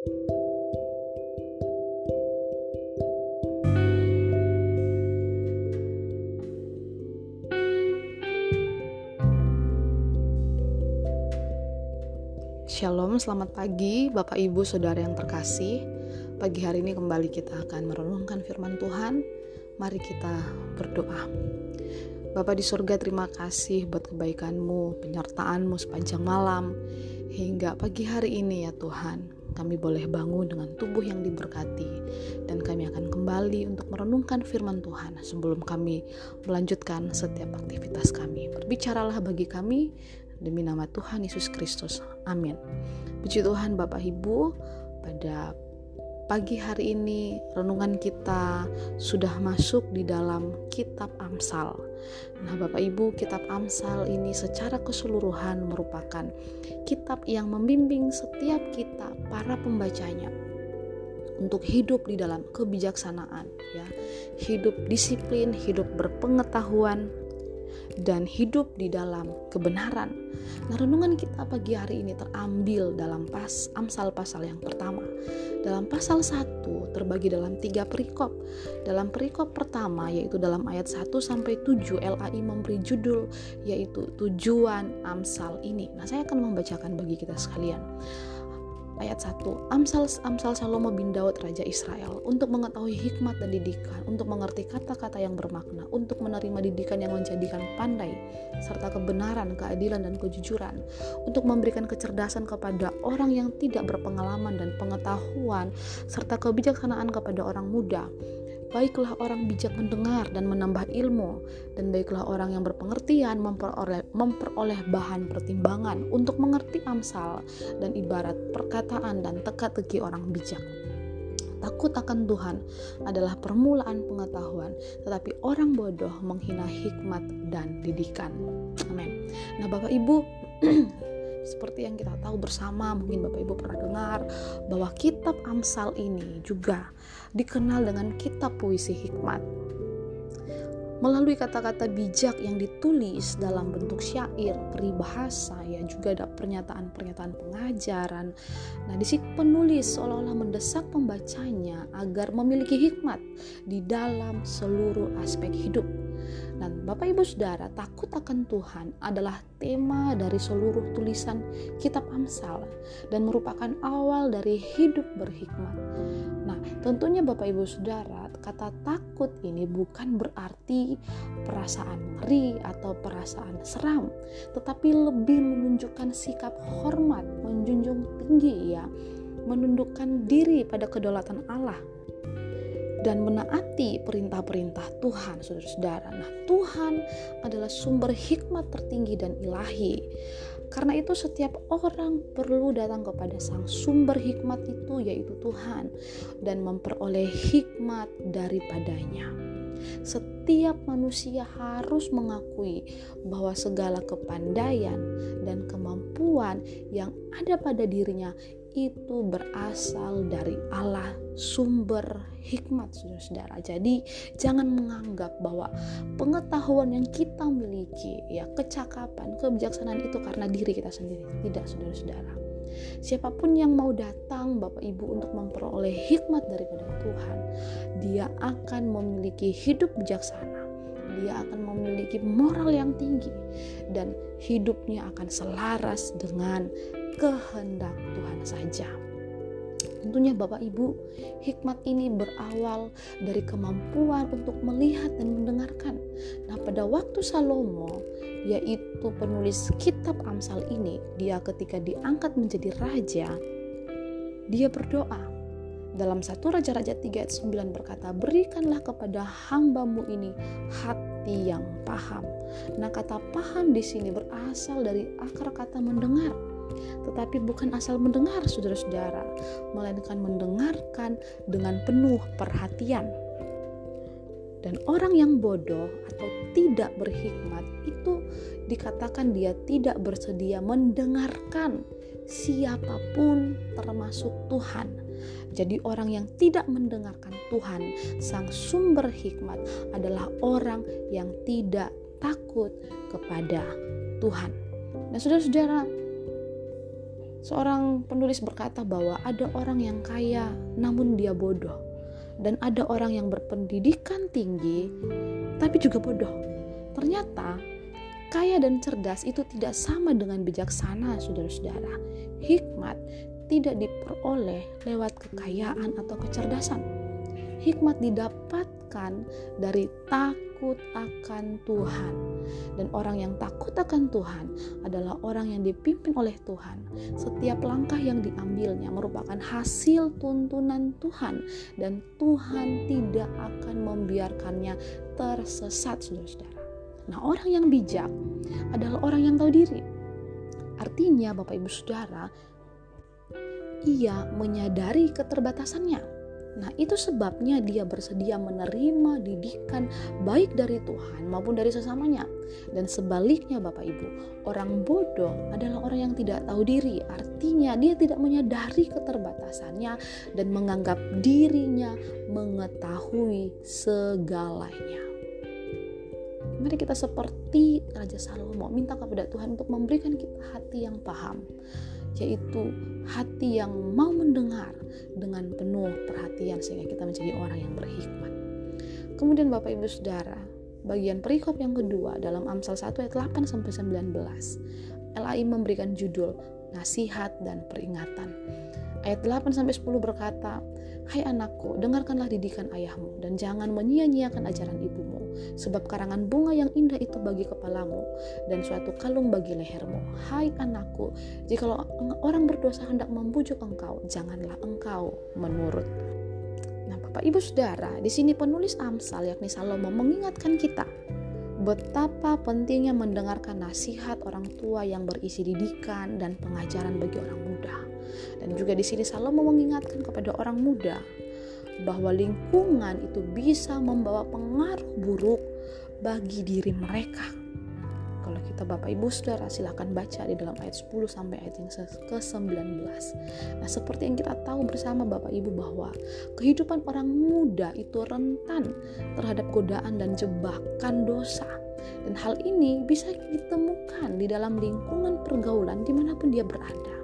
Shalom, selamat pagi Bapak Ibu Saudara yang terkasih. Pagi hari ini kembali kita akan merenungkan firman Tuhan. Mari kita berdoa. Bapak di surga terima kasih buat kebaikanmu, penyertaanmu sepanjang malam. Hingga pagi hari ini ya Tuhan, kami boleh bangun dengan tubuh yang diberkati dan kami akan kembali untuk merenungkan firman Tuhan sebelum kami melanjutkan setiap aktivitas kami. Berbicaralah bagi kami Demi nama Tuhan Yesus Kristus. Amin. Puji Tuhan Bapak Ibu, pada pagi hari ini renungan kita sudah masuk di dalam kitab Amsal. Nah, Bapak Ibu, kitab Amsal ini secara keseluruhan merupakan kitab yang membimbing setiap kita para pembacanya untuk hidup di dalam kebijaksanaan ya. Hidup disiplin, hidup berpengetahuan, dan hidup di dalam kebenaran. Nah, renungan kita pagi hari ini terambil dalam pas Amsal pasal yang pertama. Dalam pasal 1 terbagi dalam tiga perikop. Dalam perikop pertama yaitu dalam ayat 1 sampai 7 LAI memberi judul yaitu tujuan Amsal ini. Nah, saya akan membacakan bagi kita sekalian ayat 1 Amsal Amsal Salomo bin Daud Raja Israel untuk mengetahui hikmat dan didikan untuk mengerti kata-kata yang bermakna untuk menerima didikan yang menjadikan pandai serta kebenaran keadilan dan kejujuran untuk memberikan kecerdasan kepada orang yang tidak berpengalaman dan pengetahuan serta kebijaksanaan kepada orang muda Baiklah orang bijak mendengar dan menambah ilmu, dan baiklah orang yang berpengertian memperoleh, memperoleh bahan pertimbangan untuk mengerti amsal dan ibarat perkataan dan teka-teki orang bijak. Takut akan Tuhan adalah permulaan pengetahuan, tetapi orang bodoh menghina hikmat dan didikan. Amin. Nah, Bapak Ibu, seperti yang kita tahu bersama, mungkin Bapak Ibu pernah dengar bahwa kitab Amsal ini juga dikenal dengan kitab puisi hikmat. Melalui kata-kata bijak yang ditulis dalam bentuk syair, peribahasa, ya juga ada pernyataan-pernyataan pengajaran. Nah, di sini penulis seolah-olah mendesak pembacanya agar memiliki hikmat di dalam seluruh aspek hidup dan Bapak Ibu Saudara, takut akan Tuhan adalah tema dari seluruh tulisan kitab Amsal dan merupakan awal dari hidup berhikmat. Nah, tentunya Bapak Ibu Saudara, kata takut ini bukan berarti perasaan ngeri atau perasaan seram, tetapi lebih menunjukkan sikap hormat, menjunjung tinggi ya, menundukkan diri pada kedaulatan Allah dan menaati perintah-perintah Tuhan, saudara-saudara. Nah, Tuhan adalah sumber hikmat tertinggi dan ilahi. Karena itu setiap orang perlu datang kepada sang sumber hikmat itu yaitu Tuhan dan memperoleh hikmat daripadanya. Setiap manusia harus mengakui bahwa segala kepandaian dan kemampuan yang ada pada dirinya itu berasal dari Allah sumber hikmat saudara-saudara. Jadi jangan menganggap bahwa pengetahuan yang kita miliki ya kecakapan kebijaksanaan itu karena diri kita sendiri. Tidak saudara-saudara. Siapa pun yang mau datang Bapak Ibu untuk memperoleh hikmat daripada Tuhan dia akan memiliki hidup bijaksana dia akan memiliki moral yang tinggi dan hidupnya akan selaras dengan kehendak Tuhan saja. Tentunya Bapak Ibu, hikmat ini berawal dari kemampuan untuk melihat dan mendengarkan. Nah, pada waktu Salomo, yaitu penulis kitab Amsal ini, dia ketika diangkat menjadi raja, dia berdoa. Dalam satu Raja-Raja 3 ayat 9 berkata, Berikanlah kepada hambamu ini hati yang paham. Nah kata paham di sini berasal dari akar kata mendengar tetapi bukan asal mendengar saudara-saudara, melainkan mendengarkan dengan penuh perhatian. Dan orang yang bodoh atau tidak berhikmat itu dikatakan dia tidak bersedia mendengarkan siapa pun termasuk Tuhan. Jadi orang yang tidak mendengarkan Tuhan, sang sumber hikmat adalah orang yang tidak takut kepada Tuhan. Nah, saudara-saudara, Seorang penulis berkata bahwa ada orang yang kaya namun dia bodoh dan ada orang yang berpendidikan tinggi tapi juga bodoh. Ternyata kaya dan cerdas itu tidak sama dengan bijaksana, saudara-saudara. Hikmat tidak diperoleh lewat kekayaan atau kecerdasan. Hikmat didapatkan dari takut akan Tuhan dan orang yang takut akan Tuhan adalah orang yang dipimpin oleh Tuhan. Setiap langkah yang diambilnya merupakan hasil tuntunan Tuhan dan Tuhan tidak akan membiarkannya tersesat, saudara-saudara. Nah, orang yang bijak adalah orang yang tahu diri. Artinya, Bapak Ibu Saudara, ia menyadari keterbatasannya Nah, itu sebabnya dia bersedia menerima didikan baik dari Tuhan maupun dari sesamanya. Dan sebaliknya Bapak Ibu, orang bodoh adalah orang yang tidak tahu diri. Artinya dia tidak menyadari keterbatasannya dan menganggap dirinya mengetahui segalanya. Mari kita seperti Raja Salomo minta kepada Tuhan untuk memberikan kita hati yang paham yaitu hati yang mau mendengar dengan penuh perhatian sehingga kita menjadi orang yang berhikmat. Kemudian Bapak Ibu Saudara, bagian perikop yang kedua dalam Amsal 1 ayat 8 sampai 19. LAI memberikan judul nasihat dan peringatan. Ayat 8 sampai 10 berkata, "Hai anakku, dengarkanlah didikan ayahmu dan jangan menyia-nyiakan ajaran ibumu sebab karangan bunga yang indah itu bagi kepalamu dan suatu kalung bagi lehermu. Hai anakku, jikalau orang berdosa hendak membujuk engkau, janganlah engkau menurut. Nah, Bapak Ibu Saudara, di sini penulis Amsal yakni Salomo mengingatkan kita betapa pentingnya mendengarkan nasihat orang tua yang berisi didikan dan pengajaran bagi orang muda. Dan juga di sini Salomo mengingatkan kepada orang muda bahwa lingkungan itu bisa membawa pengaruh buruk bagi diri mereka. Kalau kita Bapak Ibu Saudara silahkan baca di dalam ayat 10 sampai ayat yang ke-19. Nah, seperti yang kita tahu bersama Bapak Ibu bahwa kehidupan orang muda itu rentan terhadap godaan dan jebakan dosa. Dan hal ini bisa ditemukan di dalam lingkungan pergaulan di mana pun dia berada.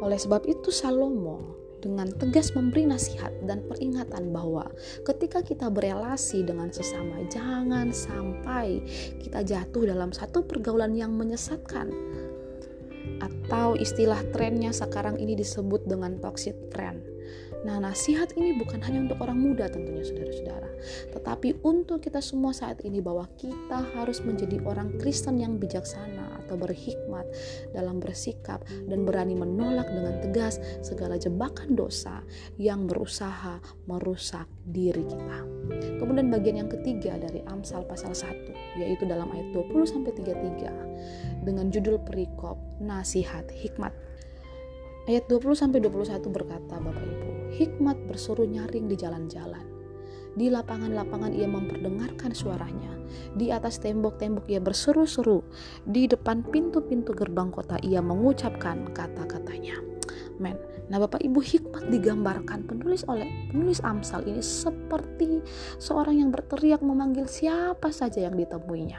Oleh sebab itu Salomo dengan tegas memberi nasihat dan peringatan bahwa ketika kita berelasi dengan sesama jangan sampai kita jatuh dalam satu pergaulan yang menyesatkan. Atau istilah trennya sekarang ini disebut dengan toxic trend. Nah, nasihat ini bukan hanya untuk orang muda tentunya saudara-saudara, tetapi untuk kita semua saat ini bahwa kita harus menjadi orang Kristen yang bijaksana atau berhikmat dalam bersikap dan berani menolak dengan tegas segala jebakan dosa yang berusaha merusak diri kita. Kemudian bagian yang ketiga dari Amsal pasal 1 yaitu dalam ayat 20 sampai 33 dengan judul perikop nasihat hikmat Ayat 20 sampai 21 berkata Bapak Ibu, hikmat bersuruh nyaring di jalan-jalan. Di lapangan-lapangan ia memperdengarkan suaranya. Di atas tembok-tembok ia berseru-seru. Di depan pintu-pintu gerbang kota ia mengucapkan kata-katanya. Nah, Bapak Ibu hikmat digambarkan penulis oleh penulis Amsal ini seperti seorang yang berteriak memanggil siapa saja yang ditemuinya.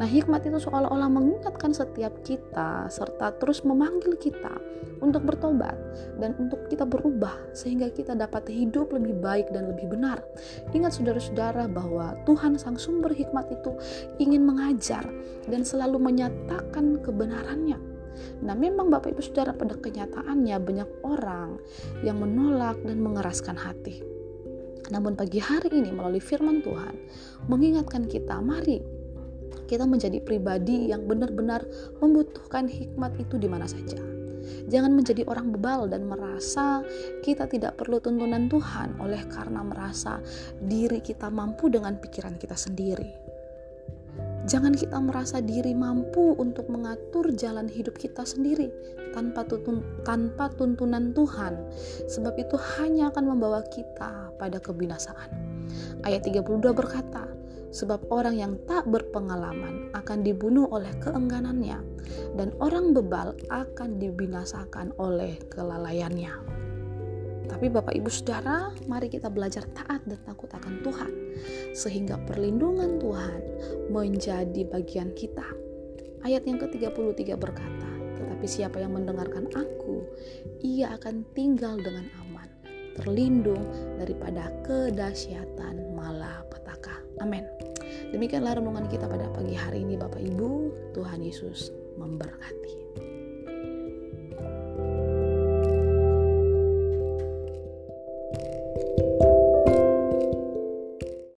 Nah, hikmat itu seolah-olah mengingatkan setiap kita serta terus memanggil kita untuk bertobat dan untuk kita berubah sehingga kita dapat hidup lebih baik dan lebih benar. Ingat saudara-saudara bahwa Tuhan sang sumber hikmat itu ingin mengajar dan selalu menyatakan kebenarannya Nah, memang Bapak Ibu Saudara pada kenyataannya banyak orang yang menolak dan mengeraskan hati. Namun pagi hari ini melalui firman Tuhan mengingatkan kita, mari kita menjadi pribadi yang benar-benar membutuhkan hikmat itu di mana saja. Jangan menjadi orang bebal dan merasa kita tidak perlu tuntunan Tuhan oleh karena merasa diri kita mampu dengan pikiran kita sendiri. Jangan kita merasa diri mampu untuk mengatur jalan hidup kita sendiri tanpa, tutun, tanpa tuntunan Tuhan, sebab itu hanya akan membawa kita pada kebinasaan. Ayat 32 berkata, sebab orang yang tak berpengalaman akan dibunuh oleh keengganannya, dan orang bebal akan dibinasakan oleh kelalaiannya. Tapi Bapak Ibu Saudara, mari kita belajar taat dan takut akan Tuhan sehingga perlindungan Tuhan menjadi bagian kita. Ayat yang ke-33 berkata, tetapi siapa yang mendengarkan aku, ia akan tinggal dengan aman, terlindung daripada kedahsyatan malapetaka. Amin. Demikianlah renungan kita pada pagi hari ini Bapak Ibu. Tuhan Yesus memberkati.